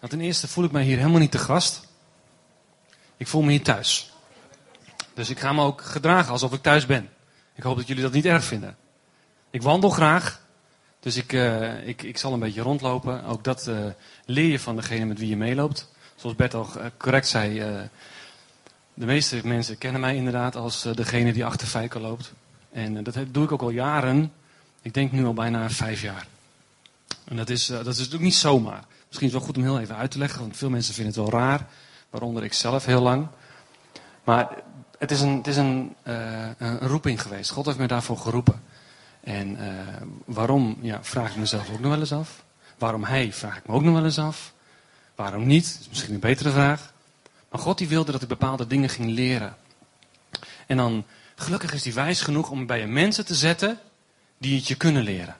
Nou, ten eerste voel ik mij hier helemaal niet te gast. Ik voel me hier thuis. Dus ik ga me ook gedragen alsof ik thuis ben. Ik hoop dat jullie dat niet erg vinden. Ik wandel graag. Dus ik, uh, ik, ik zal een beetje rondlopen. Ook dat uh, leer je van degene met wie je meeloopt. Zoals Bert al uh, correct zei. de meeste mensen kennen mij inderdaad als degene die achter Fijker loopt. En dat doe ik ook al jaren. Ik denk nu al bijna vijf jaar. En dat is, dat is natuurlijk niet zomaar. Misschien is het wel goed om heel even uit te leggen. Want veel mensen vinden het wel raar. Waaronder ik zelf heel lang. Maar het is een, het is een, een roeping geweest. God heeft me daarvoor geroepen. En uh, waarom, ja, vraag ik mezelf ook nog wel eens af. Waarom hij, vraag ik me ook nog wel eens af. Waarom niet, is misschien een betere vraag. Maar God die wilde dat ik bepaalde dingen ging leren. En dan, gelukkig is hij wijs genoeg om bij je mensen te zetten die het je kunnen leren.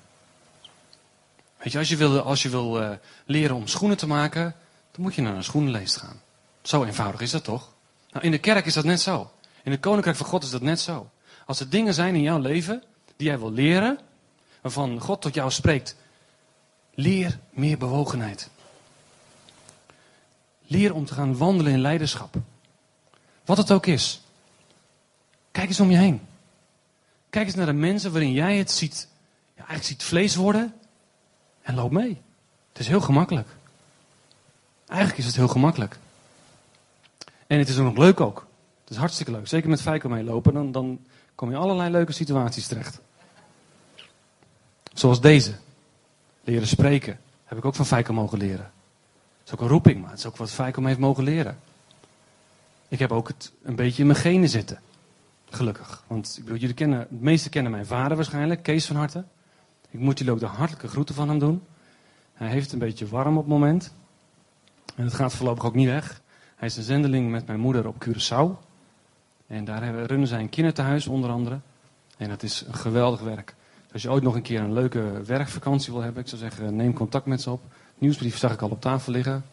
Weet je, als je wil, als je wil uh, leren om schoenen te maken, dan moet je naar een schoenenleest gaan. Zo eenvoudig is dat toch? Nou, in de kerk is dat net zo. In het koninkrijk van God is dat net zo. Als er dingen zijn in jouw leven die jij wil leren, waarvan God tot jou spreekt. Leer meer bewogenheid. Leer om te gaan wandelen in leiderschap. Wat het ook is. Kijk eens om je heen. Kijk eens naar de mensen waarin jij het ziet. Ja, eigenlijk ziet vlees worden. En loop mee. Het is heel gemakkelijk. Eigenlijk is het heel gemakkelijk. En het is ook nog leuk ook. Het is hartstikke leuk. Zeker met Feiko meelopen. Dan, dan kom je allerlei leuke situaties terecht. Zoals deze. Leren spreken. Heb ik ook van Feiko mogen leren. Dat is ook een roeping, maar het is ook wat Feiko heeft mogen leren. Ik heb ook het een beetje in mijn genen zitten. Gelukkig. Want ik bedoel, jullie kennen, de kennen mijn vader waarschijnlijk, Kees van Harte. Ik moet jullie ook de hartelijke groeten van hem doen. Hij heeft een beetje warm op het moment. En het gaat voorlopig ook niet weg. Hij is een zendeling met mijn moeder op Curaçao. En daar runnen zij een kinderthuis onder andere. En dat is een geweldig werk. Als je ooit nog een keer een leuke werkvakantie wil hebben, ik zou zeggen, neem contact met ze op. Nieuwsbrief zag ik al op tafel liggen.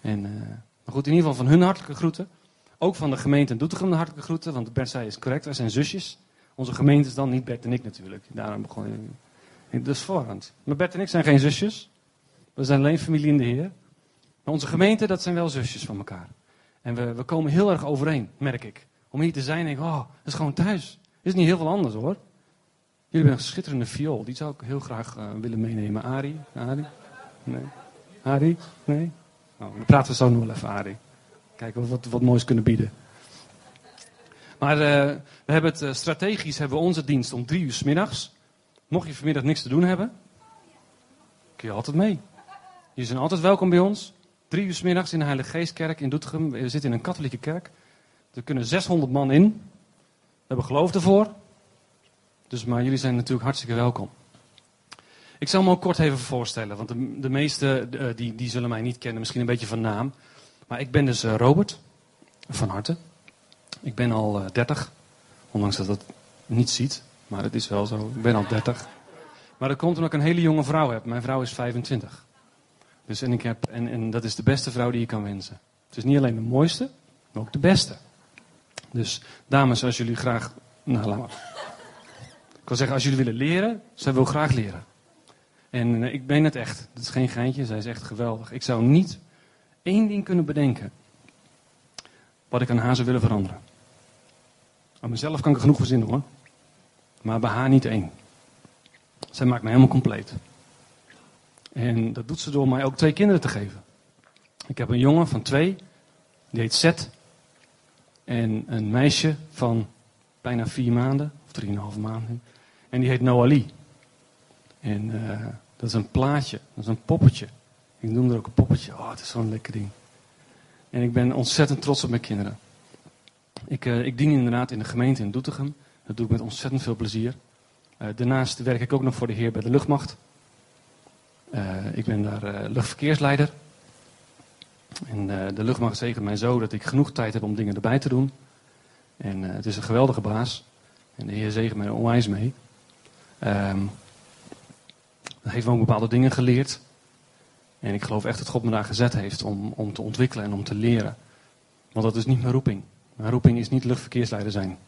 En, uh, maar goed, in ieder geval van hun hartelijke groeten. Ook van de gemeente in Doetinchem de hartelijke groeten, want Bert zei is correct, wij zijn zusjes. Onze gemeente is dan niet Bert en ik natuurlijk. Daarom begon. Dus voorhand. Maar Bert en ik zijn geen zusjes. We zijn alleen familie in de Heer. Maar onze gemeente, dat zijn wel zusjes van elkaar. En we, we komen heel erg overeen, merk ik. Om hier te zijn, denk ik, oh, dat is gewoon thuis. is niet heel veel anders hoor. Jullie hebben een schitterende viool. Die zou ik heel graag uh, willen meenemen. Ari? Ari? Nee. Ari? Nee? Nou, dan praten we zo nog wel even, Ari. Kijken of we wat, wat moois kunnen bieden. Maar uh, we hebben het uh, strategisch hebben we onze dienst om drie uur s middags. Mocht je vanmiddag niks te doen hebben, kun je altijd mee. Je zijn altijd welkom bij ons. Drie uur s middags in de Heilige Geestkerk in Doetinchem. We zitten in een katholieke kerk. Er kunnen 600 man in. We hebben geloof ervoor. Dus, maar jullie zijn natuurlijk hartstikke welkom. Ik zal me ook kort even voorstellen, want de, de meesten uh, die, die zullen mij niet kennen, misschien een beetje van naam. Maar ik ben dus uh, Robert, van harte. Ik ben al uh, eh, 30, ondanks dat het niet ziet, maar het is wel zo. Ik ben al 30. Maar dat komt omdat ik een hele jonge vrouw heb. Mijn vrouw is 25. Dus en, ik heb, en, en dat is de beste vrouw die je kan wensen. Het is niet alleen de mooiste, maar ook de beste. Dus dames, als jullie graag. Nou, laat maar. Ik wil zeggen, als jullie willen leren, zij wil graag leren. En uh, ik ben het echt. Dat is geen geintje, zij is echt geweldig. Ik zou niet één ding kunnen bedenken wat ik aan haar zou willen veranderen. Aan mezelf kan ik genoeg verzinnen hoor. Maar bij haar niet één. Zij maakt me helemaal compleet. En dat doet ze door mij ook twee kinderen te geven. Ik heb een jongen van twee, die heet Seth. En een meisje van bijna vier maanden, of drieënhalve maanden. En die heet Noali. En uh, dat is een plaatje, dat is een poppetje. Ik noem er ook een poppetje. Oh, het is zo'n lekker ding. En ik ben ontzettend trots op mijn kinderen. Ik, uh, ik dien inderdaad in de gemeente in Doetinchem. Dat doe ik met ontzettend veel plezier. Uh, daarnaast werk ik ook nog voor de Heer bij de luchtmacht. ik ben daar luchtverkeersleider. En de luchtmacht zegent mij zo dat ik genoeg tijd heb om dingen erbij te doen. En het is een geweldige baas. En de Heer zegent mij onwijs mee. Um, dat heeft me ook bepaalde dingen geleerd. En ik geloof echt dat God me daar gezet heeft om, om te ontwikkelen en om te leren. Want dat is niet mijn roeping. Mijn roeping is niet luchtverkeersleider zijn.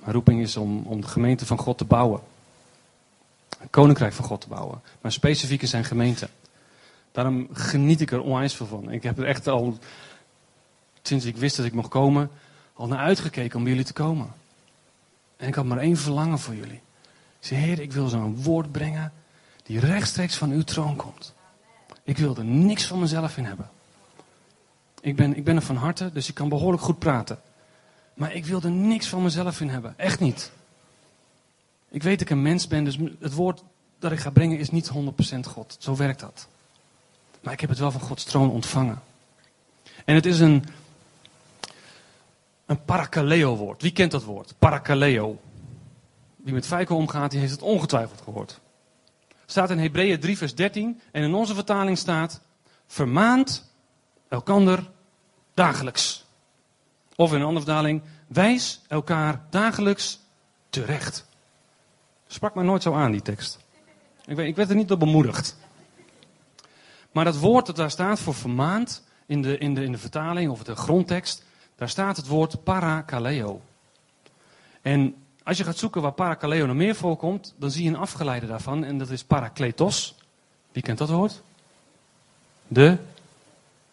Mijn roeping is om, om de gemeente van God te bouwen. Een koninkrijk van God te bouwen. Maar specifiek in zijn gemeente. Daarom geniet ik er onwijs veel van. Ik heb er echt al, sinds ik wist dat ik mocht komen, al naar uitgekeken om bij jullie te komen. En ik had maar één verlangen voor jullie. Ik zei, Heer, ik wil zo'n woord brengen die rechtstreeks van uw troon komt. Ik wil er niks van mezelf in hebben. Ik ben, ik ben er van harte, dus ik kan behoorlijk goed praten. Maar ik wil er niks van mezelf in hebben. Echt niet. Ik weet dat ik een mens ben, dus het woord dat ik ga brengen is niet 100% God. Zo werkt dat. Maar ik heb het wel van Gods troon ontvangen. En het is een, een parakaleo woord. Wie kent dat woord? Parakaleo. Wie met feiko omgaat, die heeft het ongetwijfeld gehoord. Staat in Hebreeën 3 vers 13 en in onze vertaling staat, vermaand elkander dagelijks. Of in een andere vertaling, wijs elkaar dagelijks terecht. Sprak mij nooit zo aan, die tekst. Ik, weet, ik werd er niet door bemoedigd. Maar dat woord dat daar staat voor vermaand, in de, in de, in de vertaling of de grondtekst, daar staat het woord parakaleo. En als je gaat zoeken waar parakaleo nog meer voorkomt, dan zie je een afgeleide daarvan en dat is parakletos. Wie kent dat woord? De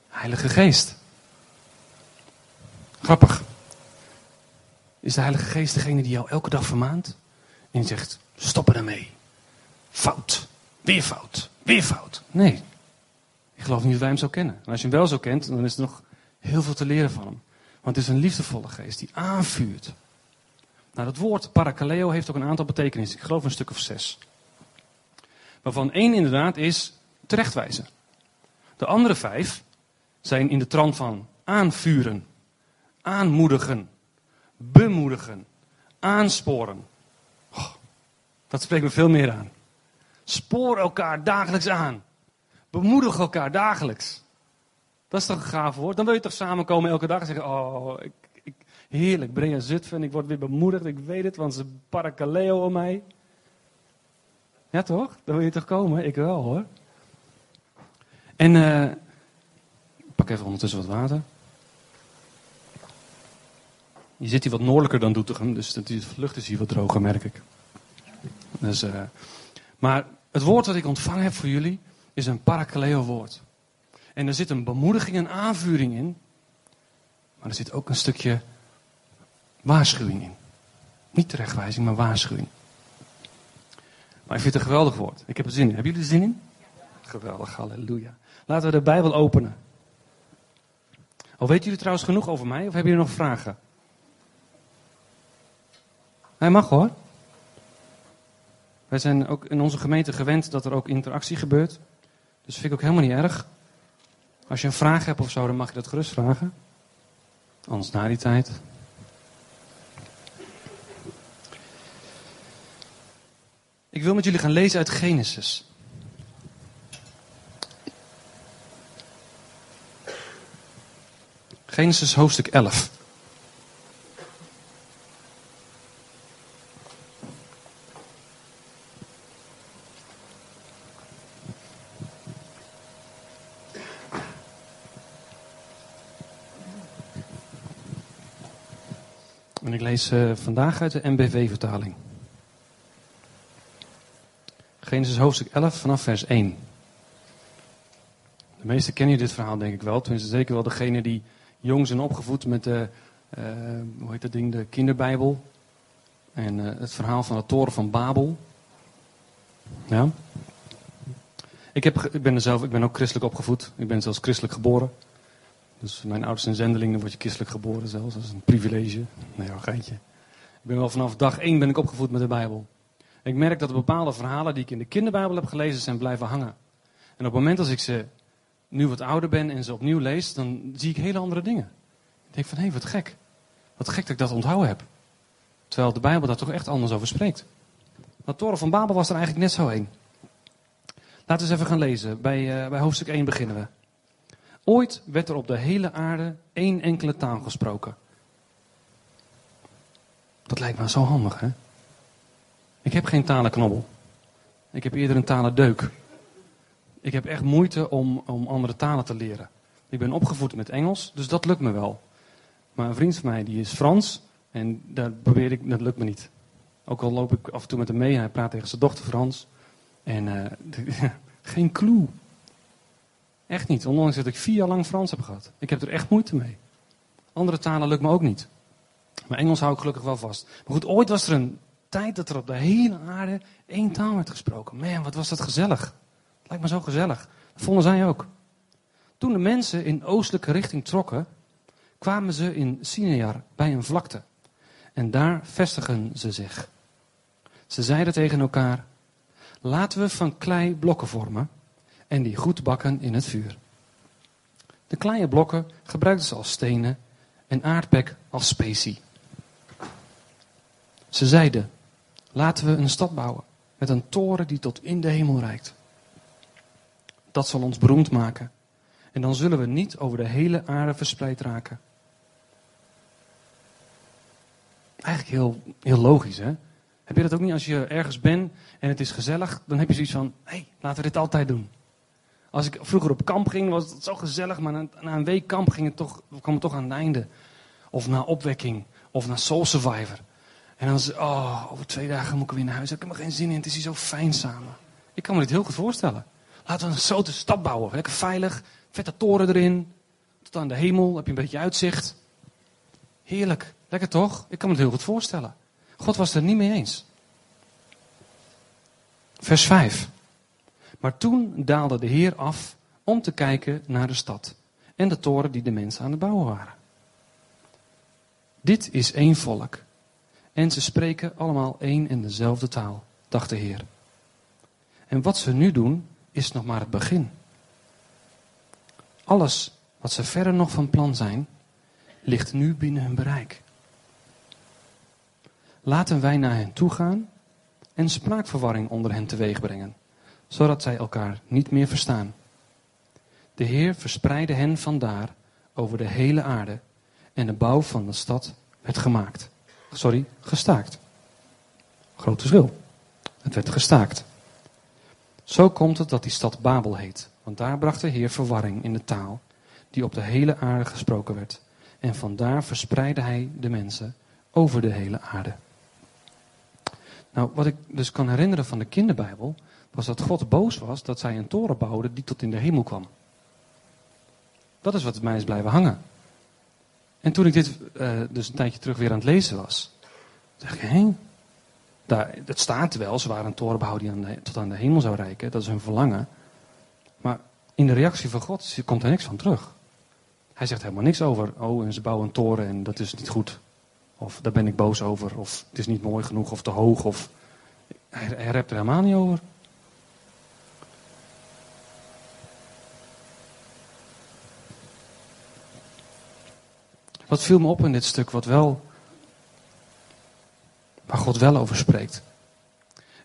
Heilige Geest. Grappig. Is de Heilige Geest degene die jou elke dag vermaant? En die zegt, stoppen ermee. Fout. Weer fout. Weer fout. Nee. Ik geloof niet dat wij hem zo kennen. En als je hem wel zo kent, dan is er nog heel veel te leren van hem. Want het is een liefdevolle geest die aanvuurt. Nou, dat woord parakaleo heeft ook een aantal betekenissen. Ik geloof een stuk of zes. Waarvan één inderdaad is terechtwijzen. De andere vijf zijn in de trant van aanvuren, aanmoedigen, bemoedigen, aansporen. Oh, dat spreekt me veel meer aan. Spoor elkaar dagelijks aan. Bemoedig elkaar dagelijks. Dat is toch een gaaf woord? Dan wil je toch samenkomen elke dag en zeggen: Oh, ik, ik, heerlijk, een Zutphen. Ik word weer bemoedigd. Ik weet het, want ze parakaleo om mij. Ja, toch? Dan wil je toch komen? Ik wel hoor. En ik pak even ondertussen wat water. Je zit hier wat noordelijker dan Doetinchem, dus de lucht is hier wat droger, merk ik. Dus, uh, maar het woord dat ik ontvangen heb voor jullie is een parakaleo woord. En er zit een bemoediging en aanvuring in. Maar er zit ook een stukje waarschuwing in. Niet terechtwijzing, maar waarschuwing. Maar ik vind het een geweldig woord. Ik heb er zin in. Hebben jullie er zin in? Geweldig, halleluja. Laten we de Bijbel openen. Al weten jullie trouwens genoeg over mij, of hebben jullie nog vragen? Hij mag hoor. Wij zijn ook in onze gemeente gewend dat er ook interactie gebeurt. Dus vind ik ook helemaal niet erg. Als je een vraag hebt of zo, dan mag je dat gerust vragen. Anders na die tijd. Ik wil met jullie gaan lezen uit Genesis. Genesis hoofdstuk 11. En ik uh, vandaag uit de MBV-vertaling. Genesis hoofdstuk 11 vanaf vers 1. De meesten kennen dit verhaal denk ik wel. Tenminste zeker wel degene die jong zijn opgevoed met de, uh, hoe heet dat ding, de kinderbijbel. En uh, het verhaal van de toren van Babel. Ja. Ik, heb, ik ben zelf, ik ben ook christelijk opgevoed. Ik ben zelfs christelijk geboren. Dus mijn ouders zijn zendelingen, dan word je christelijk geboren zelfs. Dat is een privilege. Nee, een geintje. Ik ben wel vanaf dag één ben ik opgevoed met de Bijbel. ik merk dat bepaalde verhalen die ik in de kinderbijbel heb gelezen, zijn blijven hangen. En op het moment als ik ze nu wat ouder ben en ze opnieuw lees, dan zie ik hele andere dingen. Ik denk van, hé, wat gek. Wat gek dat ik dat onthouden heb. Terwijl de Bijbel daar toch echt anders over spreekt. Dat toren van Babel was er eigenlijk net zo heen. Laten we eens even gaan lezen. Bij, uh, bij hoofdstuk 1 beginnen we. Ooit werd er op de hele aarde één enkele taal gesproken. Dat lijkt me zo handig, hè? Ik heb geen talenknobbel. Ik heb eerder een talendeuk. Ik heb echt moeite om, om andere talen te leren. Ik ben opgevoed met Engels, dus dat lukt me wel. Maar een vriend van mij die is Frans en dat probeer ik, dat lukt me niet. Ook al loop ik af en toe met hem mee hij praat tegen zijn dochter Frans. En uh, geen clue. Echt niet, ondanks dat ik vier jaar lang Frans heb gehad. Ik heb er echt moeite mee. Andere talen lukt me ook niet. Maar Engels hou ik gelukkig wel vast. Maar goed, ooit was er een tijd dat er op de hele aarde één taal werd gesproken. Man, wat was dat gezellig. Lijkt me zo gezellig. Dat vonden zij ook. Toen de mensen in oostelijke richting trokken, kwamen ze in Sinear bij een vlakte. En daar vestigen ze zich. Ze zeiden tegen elkaar: Laten we van klei blokken vormen en die goed bakken in het vuur. De kleine blokken gebruikten ze als stenen en aardbek als specie. Ze zeiden: Laten we een stad bouwen met een toren die tot in de hemel reikt. Dat zal ons beroemd maken. En dan zullen we niet over de hele aarde verspreid raken. Eigenlijk heel, heel logisch, hè? Heb je dat ook niet als je ergens bent en het is gezellig? Dan heb je zoiets van: hé, hey, laten we dit altijd doen. Als ik vroeger op kamp ging, was het zo gezellig, maar na, een week kamp ging het toch, kwam het toch aan het einde. Of na opwekking, of na Soul Survivor. En dan ze, oh, over twee dagen moet ik weer naar huis. Ik heb er geen zin in, het is hier zo fijn samen. Ik kan me dit heel goed voorstellen. Laten we een grote stad bouwen. Lekker veilig, vette toren erin. Tot aan de hemel, heb je een beetje uitzicht. Heerlijk, lekker toch? Ik kan me het heel goed voorstellen. God was het er niet mee eens. Vers 5. Maar toen daalde de Heer af om te kijken naar de stad en de toren die de mensen aan het bouwen waren. Dit is één volk en ze spreken allemaal één en dezelfde taal, dacht de Heer. En wat ze nu doen, is nog maar het begin. Alles wat ze verder nog van plan zijn, ligt nu binnen hun bereik. Laten wij naar hen toe gaan en spraakverwarring onder hen teweeg brengen, zodat zij elkaar niet meer verstaan. De Heer verspreidde hen vandaar over de hele aarde en de bouw van de stad werd gemaakt. Sorry, gestaakt. Groot verschil. Het werd gestaakt. Zo komt het dat die stad Babel heet, want daar bracht de Heer verwarring in de taal die op de hele aarde gesproken werd. En vandaar verspreidde hij de mensen over de hele aarde. Nou, wat ik dus kan herinneren van de kinderbijbel, was dat God boos was dat zij een toren bouwden die tot in de hemel kwam. Dat is wat mij is blijven hangen. En toen ik dit uh, dus een tijdje terug weer aan het lezen was, dacht ik, hé, daar, het staat wel, ze waren een toren die tot aan de hemel zou reiken, dat is hun verlangen. Maar in de reactie van God komt er niks van terug. Hij zegt helemaal niks over, oh, en ze bouwen een toren en dat is niet goed. Of daar ben ik boos over. Of het is niet mooi genoeg of te hoog. Of... Hij, hij rept er helemaal niet over. Wat viel me op in dit stuk, wat wel, waar God wel over spreekt.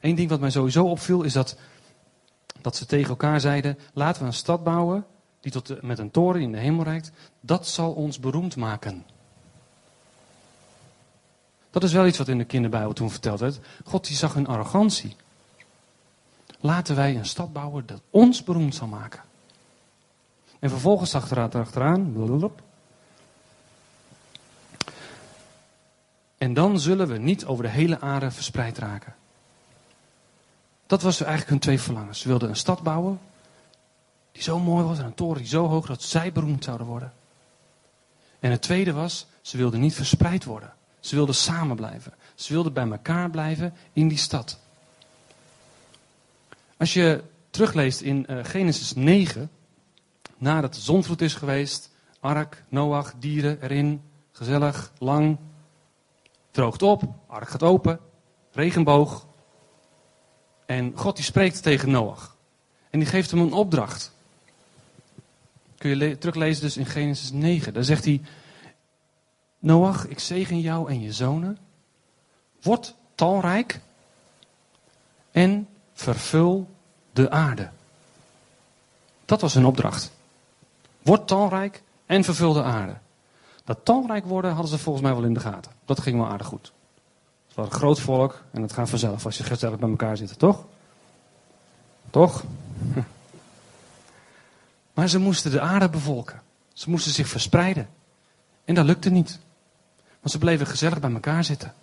Eén ding wat mij sowieso opviel is dat, dat ze tegen elkaar zeiden: laten we een stad bouwen die tot met een toren in de hemel reikt. Dat zal ons beroemd maken. Dat is wel iets wat in de kinderbijbel toen verteld werd. God die zag hun arrogantie. Laten wij een stad bouwen dat ons beroemd zal maken. En vervolgens zag er achteraan. En dan zullen we niet over de hele aarde verspreid raken. Dat was eigenlijk hun twee verlangens. Ze wilden een stad bouwen die zo mooi was en een toren die zo hoog dat zij beroemd zouden worden. En het tweede was, ze wilden niet verspreid worden. Ze wilden samen blijven. Ze wilden bij elkaar blijven in die stad. Als je terugleest in uh, Genesis 9, nadat de zonvloed is geweest, ark, Noach, dieren erin, gezellig, lang, droogt op, ark gaat open, regenboog. En God die spreekt tegen Noach. En die geeft hem een opdracht. Kun je teruglezen dus in Genesis 9. Daar zegt hij, Noach, ik zegen jou en je zonen. Word talrijk en vervul de aarde. Dat was hun opdracht. Word talrijk en vervul de aarde. Dat talrijk worden hadden ze volgens mij wel in de gaten. Dat ging wel aardig goed. Het was een groot volk en het gaat vanzelf als je gezellig bij elkaar zit, toch? Toch? Maar ze moesten de aarde bevolken. Ze moesten zich verspreiden. En dat lukte niet. Want ze bleven gezellig bij elkaar zitten.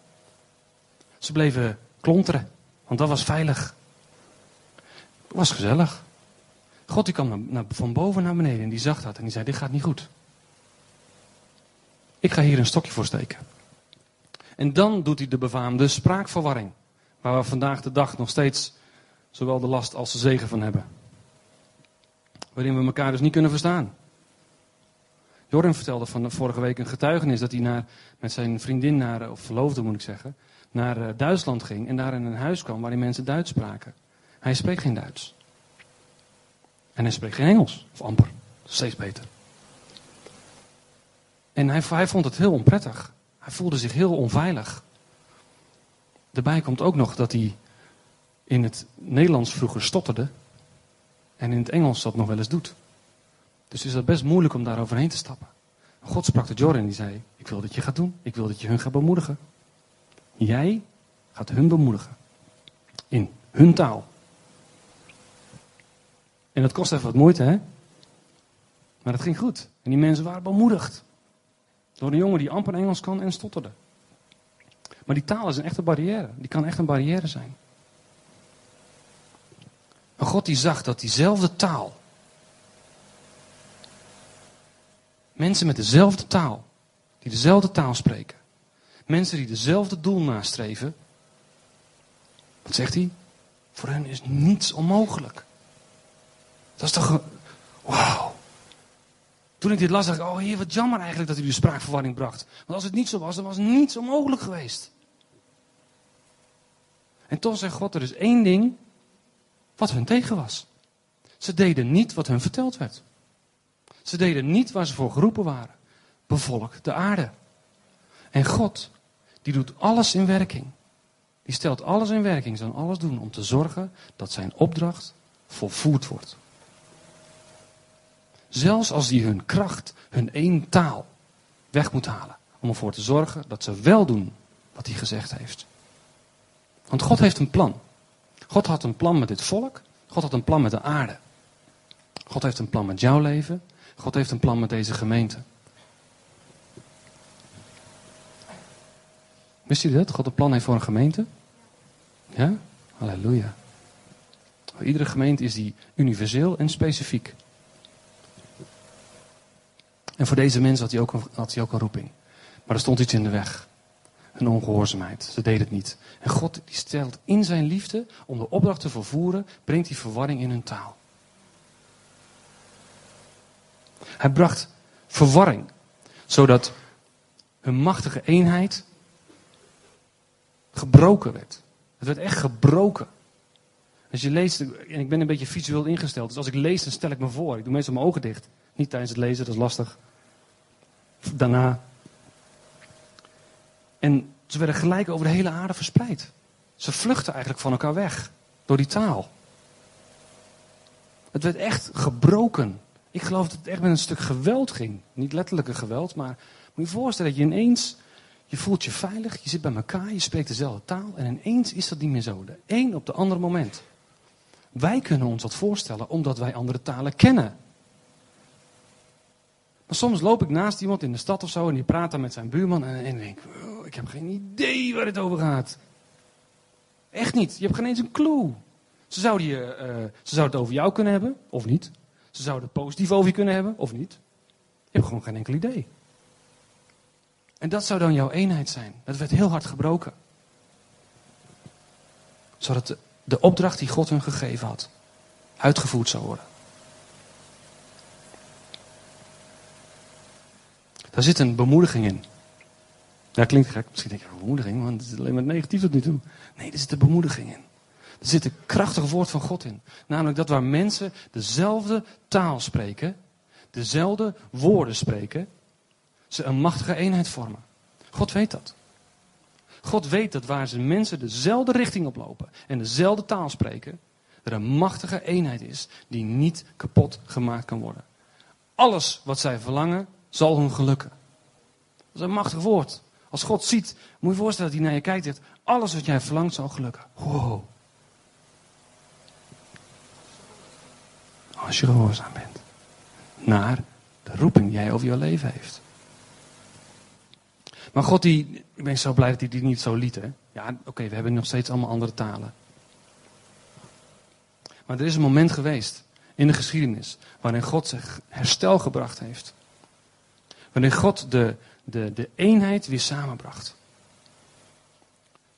Ze bleven klonteren, want dat was veilig. Het was gezellig. God die kwam van boven naar beneden en die zag dat en die zei, dit gaat niet goed. Ik ga hier een stokje voor steken. En dan doet hij de befaamde spraakverwarring. Waar we vandaag de dag nog steeds zowel de last als de zegen van hebben. Waarin we elkaar dus niet kunnen verstaan. Jorim vertelde van vorige week een getuigenis dat hij naar, met zijn vriendin, naar, of verloofde moet ik zeggen, naar uh, Duitsland ging en daar in een huis kwam waarin mensen Duits spraken. Hij spreekt geen Duits. En hij spreekt geen Engels, of amper. Steeds beter. En hij, vond het heel onprettig. Hij voelde zich heel onveilig. Daarbij komt ook nog dat hij in het Nederlands vroeger stotterde. En in het Engels dat nog wel eens doet. Dus is dat best moeilijk om daar overheen te stappen. God sprak tot Jorin en die zei: Ik wil dat je gaat doen. Ik wil dat je hun gaat bemoedigen. Jij gaat hun bemoedigen. In hun taal. En dat kost even wat moeite, hè? Maar het ging goed. En die mensen waren bemoedigd. Door een jongen die amper Engels kan en stotterde. Maar die taal is een echte barrière. Die kan echt een barrière zijn. Maar God die zag dat diezelfde taal. Mensen met dezelfde taal. Die dezelfde taal spreken. Mensen die dezelfde doel nastreven. Wat zegt hij? Voor hen is niets onmogelijk. Dat is toch. Wauw. Toen ik dit las, dacht ik: Oh heer, wat jammer eigenlijk dat u de spraakverwarring bracht. Want als het niet zo was, dan was niets onmogelijk geweest. En toch zegt God: Er is één ding wat hun tegen was. Ze deden niet wat hun verteld werd. Ze deden niet waar ze voor geroepen waren. Bevolk de aarde. En God, die doet alles in werking. Die stelt alles in werking, zal alles doen om te zorgen dat zijn opdracht volvoerd wordt. Zelfs als die hun kracht, hun één taal weg moet halen. Om ervoor te zorgen dat ze wel doen wat hij gezegd heeft. Want God heeft een plan. God had een plan met dit volk. God had een plan met de aarde. God heeft een plan met jouw leven. God heeft een plan met deze gemeente. Wist u dat? God een plan heeft voor een gemeente? Ja? Halleluja. Iedere gemeente is die universeel en specifiek. En voor deze mensen had hij ook een, had hij ook een roeping. Maar er stond iets in de weg. Een ongehoorzaamheid. Ze deden het niet. En God die stelt in zijn liefde om de opdracht te vervoeren, brengt die verwarring in hun taal. Hij bracht verwarring, zodat hun machtige eenheid gebroken werd. Het werd echt gebroken. Als je leest, en ik ben een beetje visueel ingesteld, dus als ik lees, dan stel ik me voor. Ik doe meestal mijn ogen dicht. Niet tijdens het lezen, dat is lastig. Daarna. En ze werden gelijk over de hele aarde verspreid. Ze vluchtten eigenlijk van elkaar weg. Door die taal. Het werd echt gebroken. Ik geloof dat het echt met een stuk geweld ging. Niet letterlijke geweld, maar moet je voorstellen dat je ineens, je voelt je veilig, je zit bij elkaar, je spreekt dezelfde taal en ineens is dat niet meer zo. De een op de andere moment. Wij kunnen ons dat voorstellen omdat wij andere talen kennen. Maar soms loop ik naast iemand in de stad of zo en die praat dan met zijn buurman en, en denk ik heb geen idee waar het over gaat. Echt niet, je hebt geen eens een clue. Ze zouden, je, uh, ze zouden het over jou kunnen hebben, of niet. Ze zouden het positief over je kunnen hebben, of niet. Je hebt gewoon geen enkel idee. En dat zou dan jouw eenheid zijn. Dat werd heel hard gebroken. Zodat de, de opdracht die God hun gegeven had, uitgevoerd zou worden. Daar zit een bemoediging in. Dat klinkt gek. Misschien denk je, bemoediging, want het is alleen maar negatief tot nu toe. Nee, er zit een bemoediging in. Er zit een krachtig woord van God in. Namelijk dat waar mensen dezelfde taal spreken, dezelfde woorden spreken, ze een machtige eenheid vormen. God weet dat. God weet dat waar ze mensen dezelfde richting oplopen en dezelfde taal spreken, er een machtige eenheid is die niet kapot gemaakt kan worden. Alles wat zij verlangen, zal hun gelukken. Dat is een machtig woord. Als God ziet, moet je je voorstellen dat hij naar je kijkt en alles wat jij verlangt zal gelukken. Wow. Als je gehoorzaam bent. Naar de roeping die jij over je leven heeft. Maar God, die, ik ben zo blij dat hij die niet zo liet. Hè? Ja, oké, we hebben nog steeds allemaal andere talen. Maar er is een moment geweest in de geschiedenis. Waarin God zich herstel gebracht heeft. Waarin God de, de, de eenheid weer samenbracht.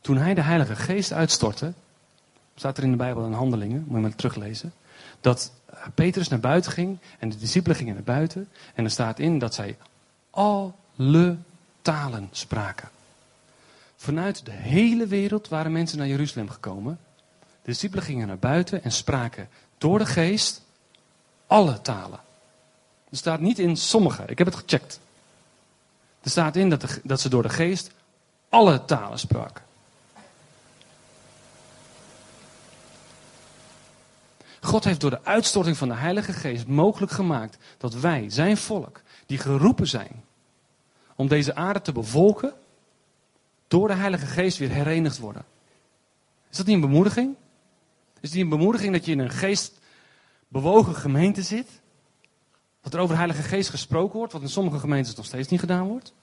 Toen hij de Heilige Geest uitstortte, staat er in de Bijbel in Handelingen, moet je maar teruglezen, dat Petrus naar buiten ging en de discipelen gingen naar buiten. En er staat in dat zij alle talen spraken. Vanuit de hele wereld waren mensen naar Jeruzalem gekomen. De discipelen gingen naar buiten en spraken door de geest alle talen. Er staat niet in sommige, ik heb het gecheckt. Er staat in dat, de, dat ze door de geest alle talen spraken. God heeft door de uitstorting van de Heilige Geest mogelijk gemaakt dat wij, zijn volk, die geroepen zijn om deze aarde te bevolken, door de Heilige Geest weer herenigd worden. Is dat niet een bemoediging? Is niet een bemoediging dat je in een geestbewogen gemeente zit? Dat er over Heilige Geest gesproken wordt, wat in sommige gemeentes nog steeds niet gedaan wordt?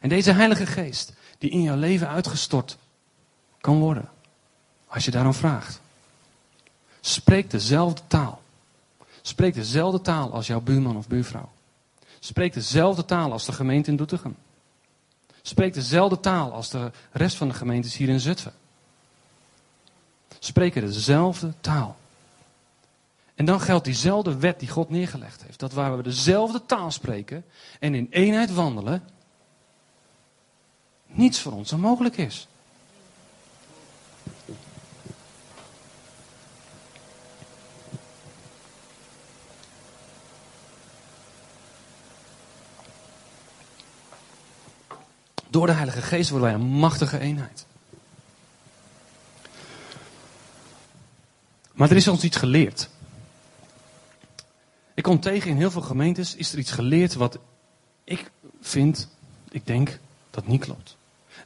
En deze Heilige Geest, die in jouw leven uitgestort kan worden, als je daarom vraagt. Spreek dezelfde taal. Spreek dezelfde taal als jouw buurman of buurvrouw. Spreek dezelfde taal als de gemeente in Doetinchem. Spreek dezelfde taal als de rest van de gemeentes hier in Zutphen. Spreken dezelfde taal. En dan geldt diezelfde wet die God neergelegd heeft. Dat waar we dezelfde taal spreken en in eenheid wandelen, niets voor ons onmogelijk is. Door de Heilige Geest worden wij een machtige eenheid. Maar er is ons iets geleerd. Ik kom tegen in heel veel gemeentes, is er iets geleerd wat ik vind, ik denk, dat niet klopt.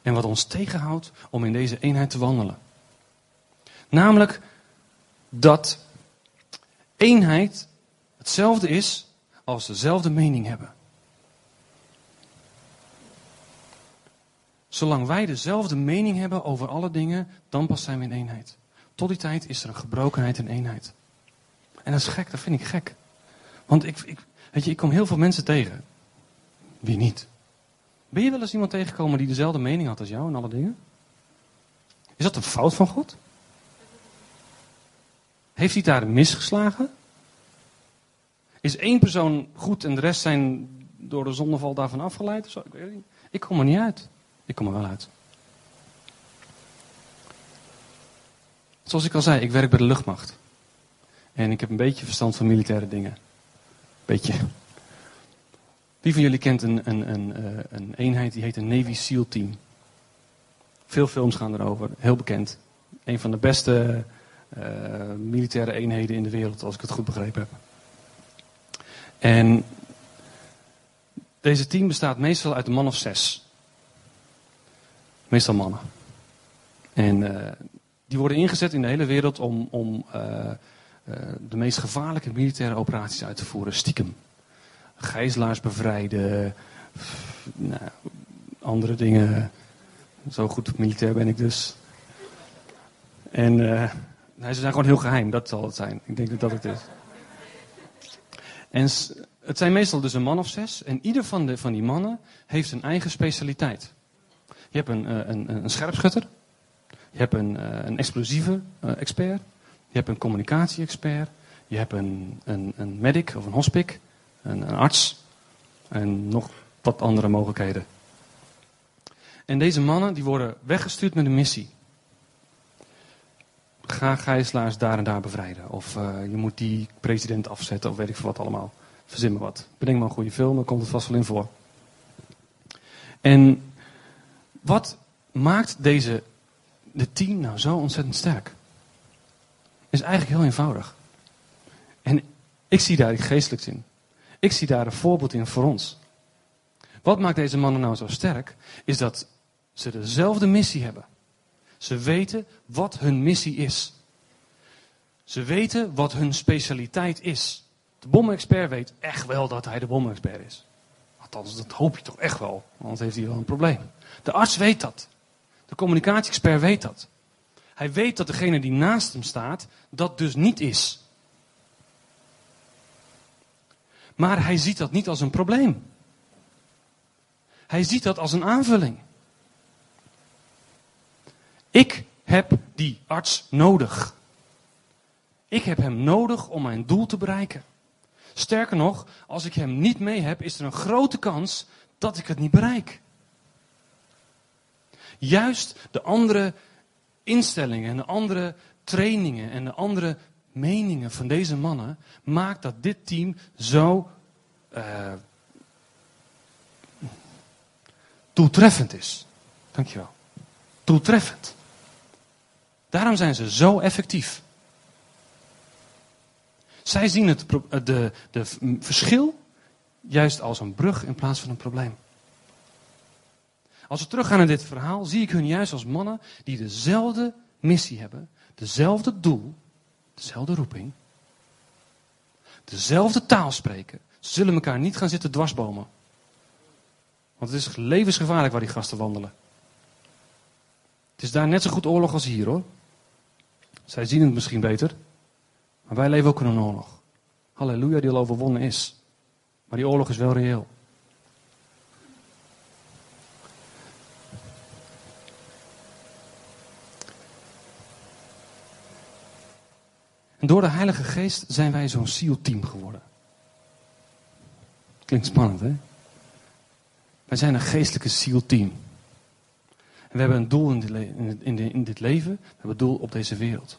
En wat ons tegenhoudt om in deze eenheid te wandelen. Namelijk dat eenheid hetzelfde is als dezelfde mening hebben. Zolang wij dezelfde mening hebben over alle dingen, dan pas zijn we in eenheid. Tot die tijd is er een gebrokenheid in eenheid. En dat is gek, dat vind ik gek. Want ik, ik, weet je, ik kom heel veel mensen tegen. Wie niet? Ben je wel eens iemand tegengekomen die dezelfde mening had als jou in alle dingen? Is dat een fout van God? Heeft hij daar misgeslagen? Is één persoon goed en de rest zijn door de zondeval daarvan afgeleid? Of zo? Ik, weet niet. ik kom er niet uit. Ik kom er wel uit. Zoals ik al zei, ik werk bij de luchtmacht. En ik heb een beetje verstand van militaire dingen. Beetje. Wie van jullie kent een, een, een, eh, een eenheid die heet een Navy SEAL Team? Veel films gaan erover, heel bekend. Een van de beste uh, militaire eenheden in de wereld, als ik het goed begrepen heb. En deze team bestaat meestal uit een man of zes. Meestal mannen. En uh, die worden ingezet in de hele wereld om, om de meest gevaarlijke militaire operaties uit te voeren, stiekem. Gijzelaars bevrijden, nou, andere dingen. Zo goed militair ben ik dus. En uh, ze zijn gewoon heel geheim, dat zal het zijn. Ik denk dat dat het is. En het zijn meestal dus een man of zes. En ieder van, de, van die mannen heeft een eigen specialiteit. Je hebt een, eh, een, een scherpschutter. Je hebt een, eh, een explosieve eh, expert. Je hebt een communicatie-expert. Je hebt een, een, een medic of een hospic. Een, een arts. En nog wat andere mogelijkheden. En deze mannen die worden weggestuurd met een missie. Ga gijzelaars daar en daar bevrijden. Of uh, je moet die president afzetten. Of weet ik veel wat allemaal. Verzin me wat. Bedenk maar een goede film. Dan komt het vast wel in voor. En wat maakt deze, de team nou zo ontzettend sterk? Is eigenlijk heel eenvoudig. En ik zie daar iets geestelijks in. Ik zie daar een voorbeeld in voor ons. Wat maakt deze mannen nou zo sterk? Is dat ze dezelfde missie hebben. Ze weten wat hun missie is. Ze weten wat hun specialiteit is. De bomexpert weet echt wel dat hij de bomexpert is. Althans, dat hoop je toch echt wel, anders heeft hij wel een probleem. De arts weet dat. De communicatie-expert weet dat. Hij weet dat degene die naast hem staat, dat dus niet is. Maar hij ziet dat niet als een probleem. Hij ziet dat als een aanvulling. Ik heb die arts nodig. Ik heb hem nodig om mijn doel te bereiken. Sterker nog, als ik hem niet mee heb, is er een grote kans dat ik het niet bereik. Juist de andere instellingen en de andere trainingen en de andere meningen van deze mannen maakt dat dit team zo uh, doeltreffend is. Dankjewel. Doeltreffend. Daarom zijn ze zo effectief. Zij zien het de, de verschil juist als een brug in plaats van een probleem. Als we teruggaan naar dit verhaal, zie ik hun juist als mannen die dezelfde missie hebben, dezelfde doel, dezelfde roeping, dezelfde taal spreken. Ze zullen elkaar niet gaan zitten dwarsbomen. Want het is levensgevaarlijk waar die gasten wandelen. Het is daar net zo goed oorlog als hier hoor. Zij zien het misschien beter, maar wij leven ook in een oorlog. Halleluja, die al overwonnen is. Maar die oorlog is wel reëel. En door de Heilige Geest zijn wij zo'n SEAL-team geworden. Klinkt spannend, hè? Wij zijn een geestelijke SEAL-team. En we hebben een doel in dit, in, in dit leven, we hebben een doel op deze wereld.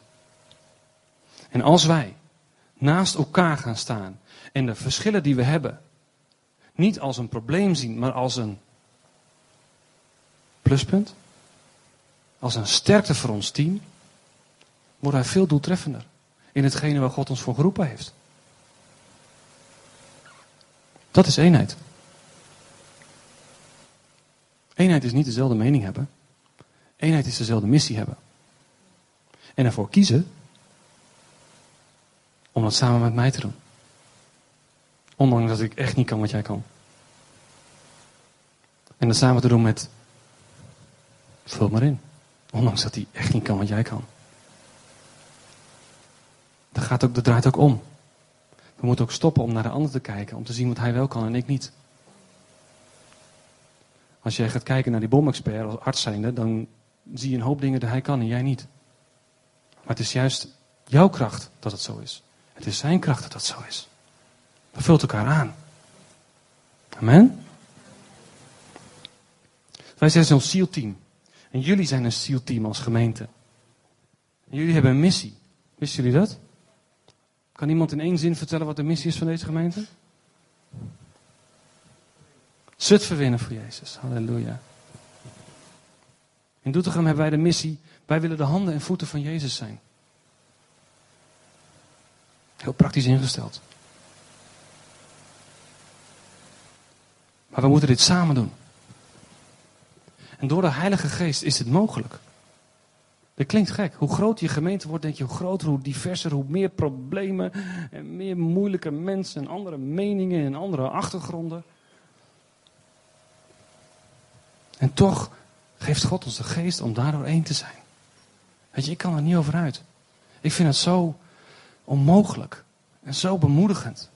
En als wij naast elkaar gaan staan en de verschillen die we hebben niet als een probleem zien, maar als een pluspunt, als een sterkte voor ons team, wordt hij veel doeltreffender in hetgene waar God ons voor geroepen heeft. Dat is eenheid. Eenheid is niet dezelfde mening hebben. Eenheid is dezelfde missie hebben. En ervoor kiezen om dat samen met mij te doen. Ondanks dat ik echt niet kan wat jij kan. En dat samen te doen met. Vul maar in. Ondanks dat hij echt niet kan wat jij kan. Dat, gaat ook, dat draait ook om. We moeten ook stoppen om naar de ander te kijken. Om te zien wat hij wel kan en ik niet. Als jij gaat kijken naar die bomexpert als arts zijnde, dan zie je een hoop dingen die hij kan en jij niet. Maar het is juist jouw kracht dat het zo is. Het is zijn kracht dat dat zo is. Dat vult elkaar aan. Amen. Wij zijn zo'n SEAL-team. En jullie zijn een SEAL-team als gemeente. En jullie hebben een missie. Wisten jullie dat? Kan iemand in één zin vertellen wat de missie is van deze gemeente? Zutphen winnen voor Jezus. Halleluja. In Doetinchem hebben wij de missie. Wij willen de handen en voeten van Jezus zijn. Heel praktisch ingesteld. Maar we moeten dit samen doen. En door de Heilige Geest is het mogelijk. Dat klinkt gek. Hoe groter je gemeente wordt, denk je, hoe groter, hoe diverser, hoe meer problemen en meer moeilijke mensen en andere meningen en andere achtergronden. En toch geeft God ons de geest om daardoor één te zijn. Weet je, ik kan er niet over uit. Ik vind het zo onmogelijk en zo bemoedigend.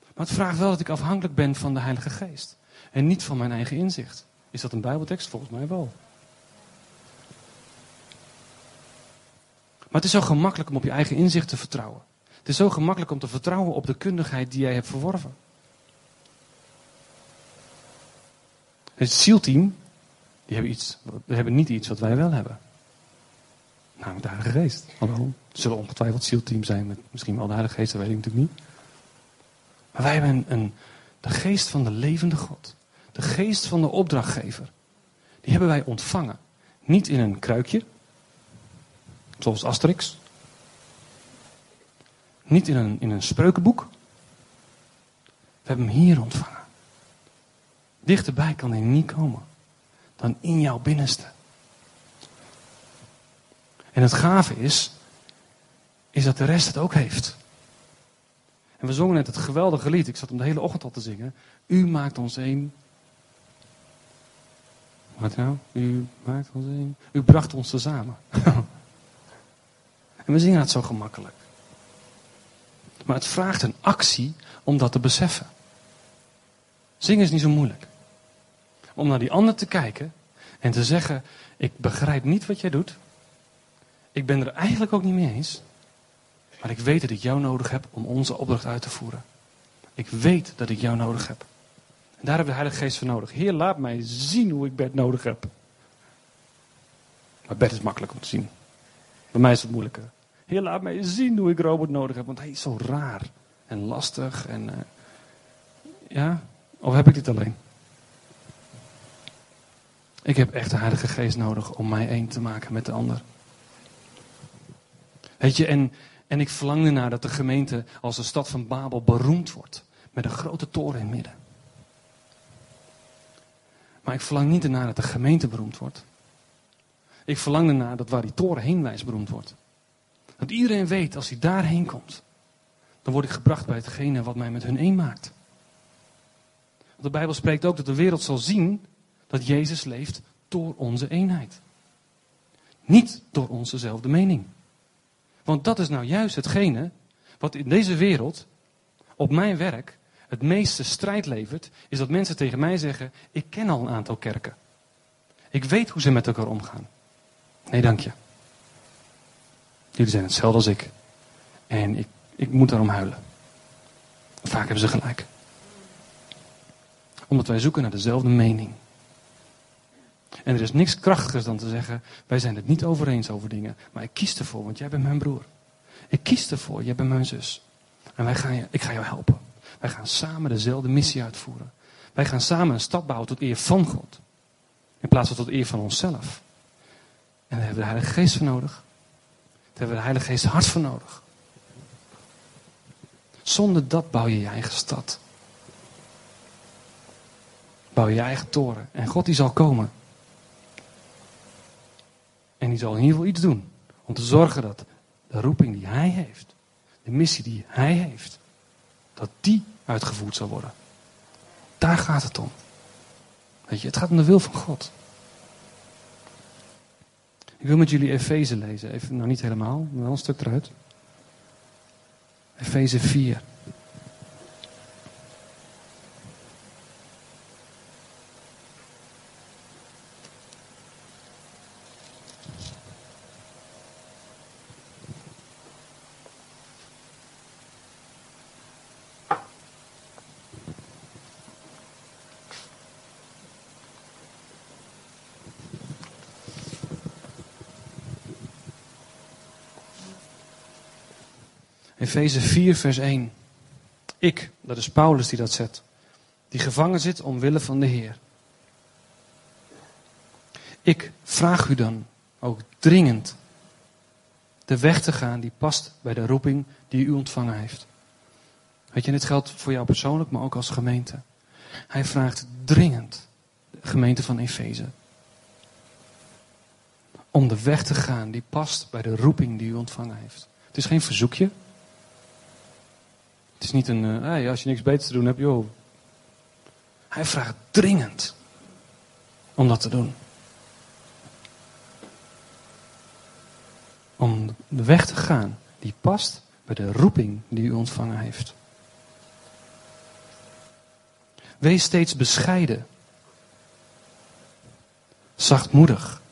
Maar het vraagt wel dat ik afhankelijk ben van de Heilige Geest. En niet van mijn eigen inzicht. Is dat een Bijbeltekst? Volgens mij wel. Maar het is zo gemakkelijk om op je eigen inzicht te vertrouwen. Het is zo gemakkelijk om te vertrouwen op de kundigheid die jij hebt verworven. Het SEAL-team, die hebben, iets, hebben niet iets wat wij wel hebben. Namelijk de Heilige Geest. Hallo. Er zullen ongetwijfeld SEAL-team zijn met misschien wel de Heilige Geest, dat weet ik natuurlijk niet. Maar wij hebben een, de geest van de levende God. De geest van de opdrachtgever. Die hebben wij ontvangen. Niet in een kruikje, zoals Asterix. Niet in een, in een spreukenboek. We hebben hem hier ontvangen. Dichterbij kan hij niet komen dan in jouw binnenste. En het gave is, is dat de rest het ook heeft. En we zongen net het geweldige lied. Ik zat hem de hele ochtend al te zingen. U maakt ons één. Wat nou? U maakt ons één. U bracht ons tezamen. En we zingen het zo gemakkelijk. Maar het vraagt een actie om dat te beseffen. Zingen is niet zo moeilijk. Om naar die ander te kijken en te zeggen: Ik begrijp niet wat jij doet. Ik ben er eigenlijk ook niet mee eens. Maar ik weet dat ik jou nodig heb om onze opdracht uit te voeren. Ik weet dat ik jou nodig heb. En daar hebben we de Heilige Geest voor nodig. Heer, laat mij zien hoe ik Bert nodig heb. Maar Bert is makkelijk om te zien. Bij mij is het moeilijker. Heer, laat mij zien hoe ik Robert nodig heb. Want hij is zo raar en lastig. En, uh, ja, of heb ik dit alleen? Ik heb echt de Heilige Geest nodig om mij één te maken met de ander. Weet je, en, en ik verlang ernaar dat de gemeente als de stad van Babel beroemd wordt. Met een grote toren in het midden. Maar ik verlang niet ernaar dat de gemeente beroemd wordt. Ik verlang ernaar dat waar die toren heen beroemd wordt. Dat iedereen weet, als hij daarheen komt, dan word ik gebracht bij hetgene wat mij met hun één maakt. Want de Bijbel spreekt ook dat de wereld zal zien dat Jezus leeft door onze eenheid. Niet door onzezelfde mening. Want dat is nou juist hetgene wat in deze wereld, op mijn werk, het meeste strijd levert, is dat mensen tegen mij zeggen: Ik ken al een aantal kerken. Ik weet hoe ze met elkaar omgaan. Nee, dank je. Jullie zijn hetzelfde als ik. En ik, ik moet daarom huilen. Vaak hebben ze gelijk. Omdat wij zoeken naar dezelfde mening. En er is niks krachtigers dan te zeggen: wij zijn het niet over eens over dingen. Maar ik kies ervoor, want jij bent mijn broer. Ik kies ervoor, jij bent mijn zus. En wij gaan ik ga jou helpen. Wij gaan samen dezelfde missie uitvoeren. Wij gaan samen een stad bouwen tot eer van God. In plaats van tot eer van onszelf. En daar hebben we de Heilige Geest voor nodig. Daar hebben we de Heilige Geest hart voor nodig. Zonder dat bouw je je eigen stad. Bouw je je eigen toren. En God die zal komen. En die zal in ieder geval iets doen. Om te zorgen dat de roeping die hij heeft. De missie die hij heeft. Dat die uitgevoerd zal worden. Daar gaat het om. Weet je, het gaat om de wil van God. Ik wil met jullie Efeze lezen. Even, nou niet helemaal, maar wel een stuk eruit. Efeze 4. Efeze 4, vers 1. Ik, dat is Paulus die dat zet, die gevangen zit omwille van de Heer. Ik vraag u dan ook dringend de weg te gaan die past bij de roeping die u ontvangen heeft. Weet je, dit geldt voor jou persoonlijk, maar ook als gemeente. Hij vraagt dringend de gemeente van Efeze om de weg te gaan die past bij de roeping die u ontvangen heeft. Het is geen verzoekje. Het is niet een, uh, als je niks beters te doen hebt, joh. Hij vraagt dringend om dat te doen. Om de weg te gaan die past bij de roeping die u ontvangen heeft. Wees steeds bescheiden, zachtmoedig,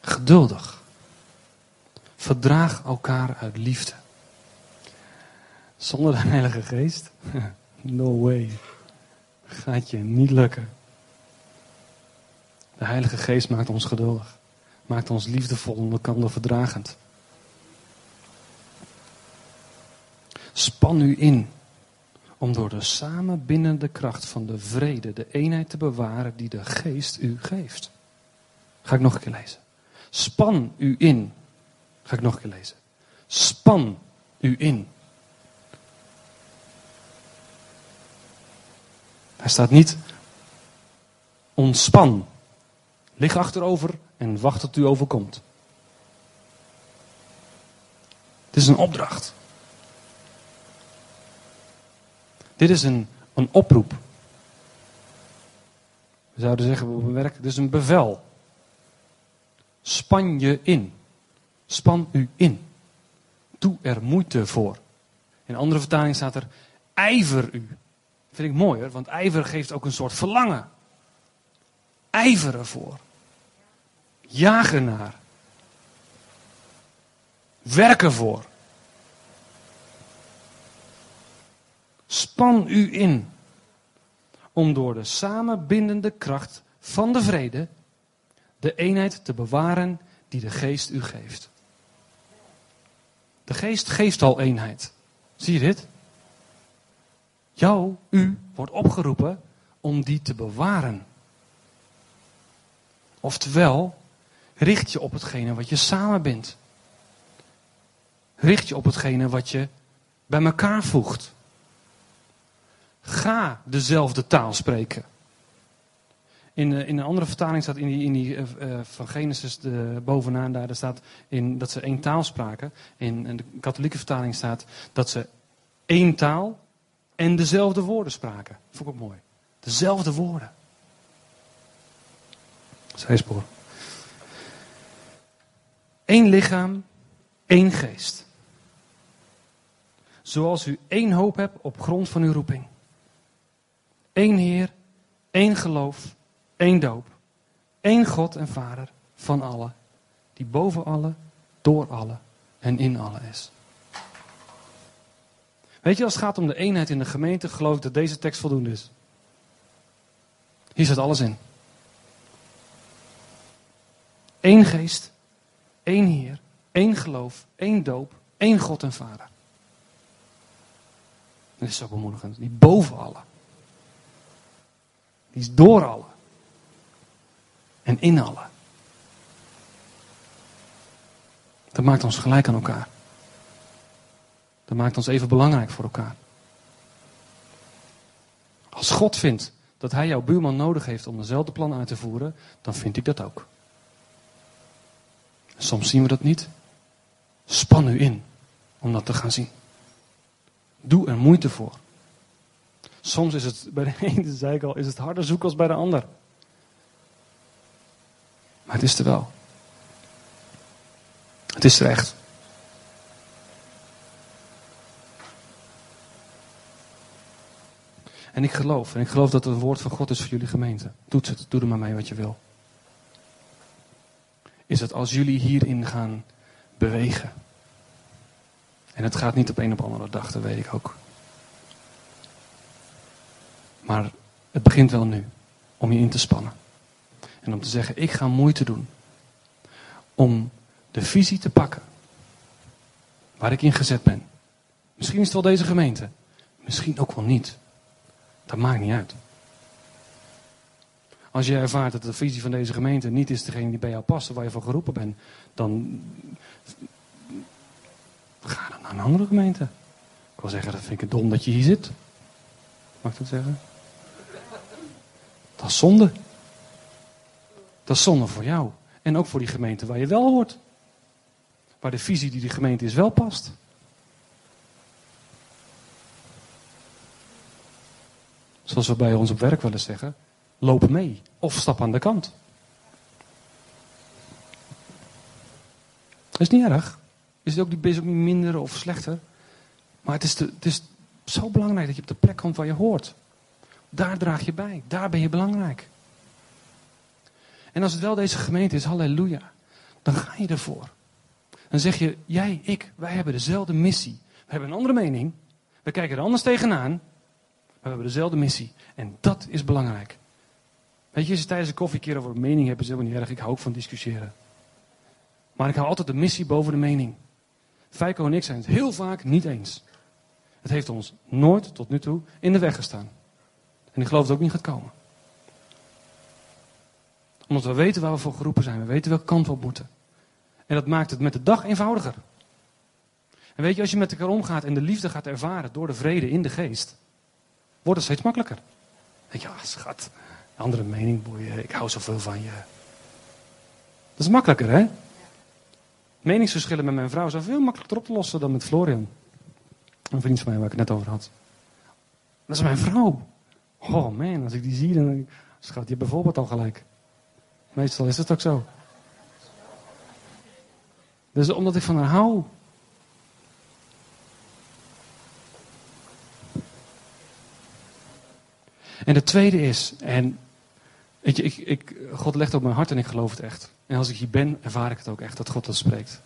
geduldig. Verdraag elkaar uit liefde. Zonder de Heilige Geest? No way. Gaat je niet lukken. De Heilige Geest maakt ons geduldig. Maakt ons liefdevol en elkaar verdragend. Span u in om door de samenbindende kracht van de vrede de eenheid te bewaren die de Geest u geeft. Ga ik nog een keer lezen. Span u in. Ga ik nog een keer lezen. Span u in Hij staat niet ontspan. Lig achterover en wacht tot u overkomt. Het is een opdracht. Dit is een, een oproep. We zouden zeggen op werk, dit is een bevel. Span je in. Span u in. Doe er moeite voor. In andere vertaling staat er ijver u. Vind ik mooier, want ijver geeft ook een soort verlangen. Ijver ervoor. Jaag ernaar. Werk ervoor. Span u in om door de samenbindende kracht van de vrede de eenheid te bewaren die de geest u geeft. De geest geeft al eenheid. Zie je dit? Jou, u, wordt opgeroepen om die te bewaren. Oftewel, richt je op hetgene wat je samen bent. Richt je op hetgene wat je bij elkaar voegt. Ga dezelfde taal spreken. In, uh, in een andere vertaling staat in die, in die uh, van Genesis de, bovenaan daar, daar staat in, dat ze één taal spraken. In, in de katholieke vertaling staat dat ze één taal en dezelfde woorden spraken. Vond ik ook mooi. Dezelfde woorden. Zijspoor. Eén lichaam, één geest. Zoals u één hoop hebt op grond van uw roeping. Eén Heer, één geloof, één doop. Eén God en Vader van allen. Die boven alle, door alle en in alle is. Weet je, als het gaat om de eenheid in de gemeente, geloof ik dat deze tekst voldoende is. Hier zit alles in. Eén geest, één Heer, één geloof, één doop, één God en Vader. Dat is zo bemoedigend. Die boven alle. Die is door alle. En in alle. Dat maakt ons gelijk aan elkaar. Dat maakt ons even belangrijk voor elkaar. Als God vindt dat hij jouw buurman nodig heeft om dezelfde plan uit te voeren, dan vind ik dat ook. Soms zien we dat niet. Span u in om dat te gaan zien. Doe er moeite voor. Soms is het bij de ene, zei ik al, is het harder zoeken als bij de ander. Maar het is er wel. Het is er echt. En ik geloof, en ik geloof dat het een woord van God is voor jullie gemeente. Doe het, doe er maar mee wat je wil. Is dat als jullie hierin gaan bewegen. En het gaat niet op een op andere dag, dat weet ik ook. Maar het begint wel nu om je in te spannen. En om te zeggen, ik ga moeite doen om de visie te pakken waar ik in gezet ben. Misschien is het wel deze gemeente, misschien ook wel niet. Dat maakt niet uit. Als je ervaart dat de visie van deze gemeente niet is degene die bij jou past, waar je voor geroepen bent, dan ga dan naar een andere gemeente. Ik wil zeggen, dat vind ik het dom dat je hier zit. Mag ik dat zeggen? Dat is zonde. Dat is zonde voor jou. En ook voor die gemeente waar je wel hoort. Waar de visie die die gemeente is wel past. Zoals we bij ons op werk willen zeggen. Loop mee. Of stap aan de kant. Dat is niet erg. Is het ook ook niet minder of slechter. Maar het is, het is zo belangrijk dat je op de plek komt waar je hoort. Daar draag je bij. Daar ben je belangrijk. En als het wel deze gemeente is, halleluja, dan ga je ervoor. Dan zeg je, jij, ik, wij hebben dezelfde missie. We hebben een andere mening. We kijken er anders tegenaan. We hebben dezelfde missie. En dat is belangrijk. Weet je, als je tijdens een koffie keer over een mening hebt, is helemaal niet erg. Ik hou ook van discussiëren. Maar ik hou altijd de missie boven de mening. Feiko en ik zijn het heel vaak niet eens. Het heeft ons nooit tot nu toe in de weg gestaan. En ik geloof dat het ook niet gaat komen. Omdat we weten waar we voor geroepen zijn. We weten welke kant we op moeten. En dat maakt het met de dag eenvoudiger. En weet je, als je met elkaar omgaat en de liefde gaat ervaren door de vrede in de geest, wordt het steeds makkelijker. Denk je, ah, schat, andere mening boeien, ik hou zoveel van je. Dat is makkelijker, hè? Meningsverschillen met mijn vrouw zijn veel makkelijker op te lossen dan met Florian. Een vriend van mij waar ik het net over had. Dat is mijn vrouw. Oh man, als ik die zie, dan schat je bijvoorbeeld al gelijk. Meestal is het ook zo. Dus omdat ik van haar hou. En de tweede is, en weet je, ik, ik, God legt op mijn hart en ik geloof het echt. En als ik hier ben, ervaar ik het ook echt dat God dat spreekt.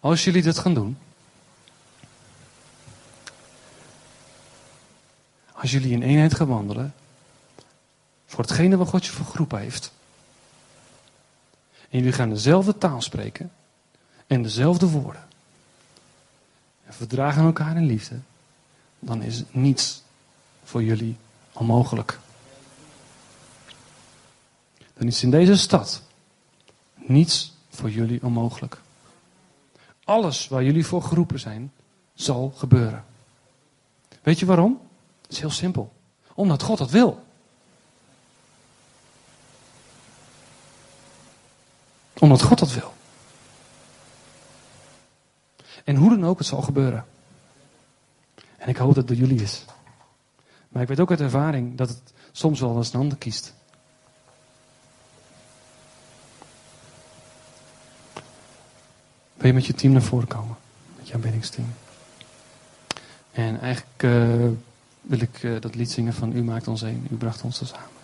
Als jullie dit gaan doen, als jullie in eenheid gaan wandelen, voor hetgene wat God je voor groep heeft, en jullie gaan dezelfde taal spreken en dezelfde woorden, en verdragen elkaar in liefde, dan is niets voor jullie onmogelijk. Dan is in deze stad niets voor jullie onmogelijk. Alles waar jullie voor geroepen zijn, zal gebeuren. Weet je waarom? Het is heel simpel. Omdat God dat wil. Omdat God dat wil. En hoe dan ook, het zal gebeuren. En ik hoop dat het door jullie is. Maar ik weet ook uit ervaring dat het soms wel eens een ander kiest. Wil je met je team naar voren komen? Met je aanbiddingsteam. En eigenlijk uh, wil ik uh, dat lied zingen van U maakt ons heen, U bracht ons samen.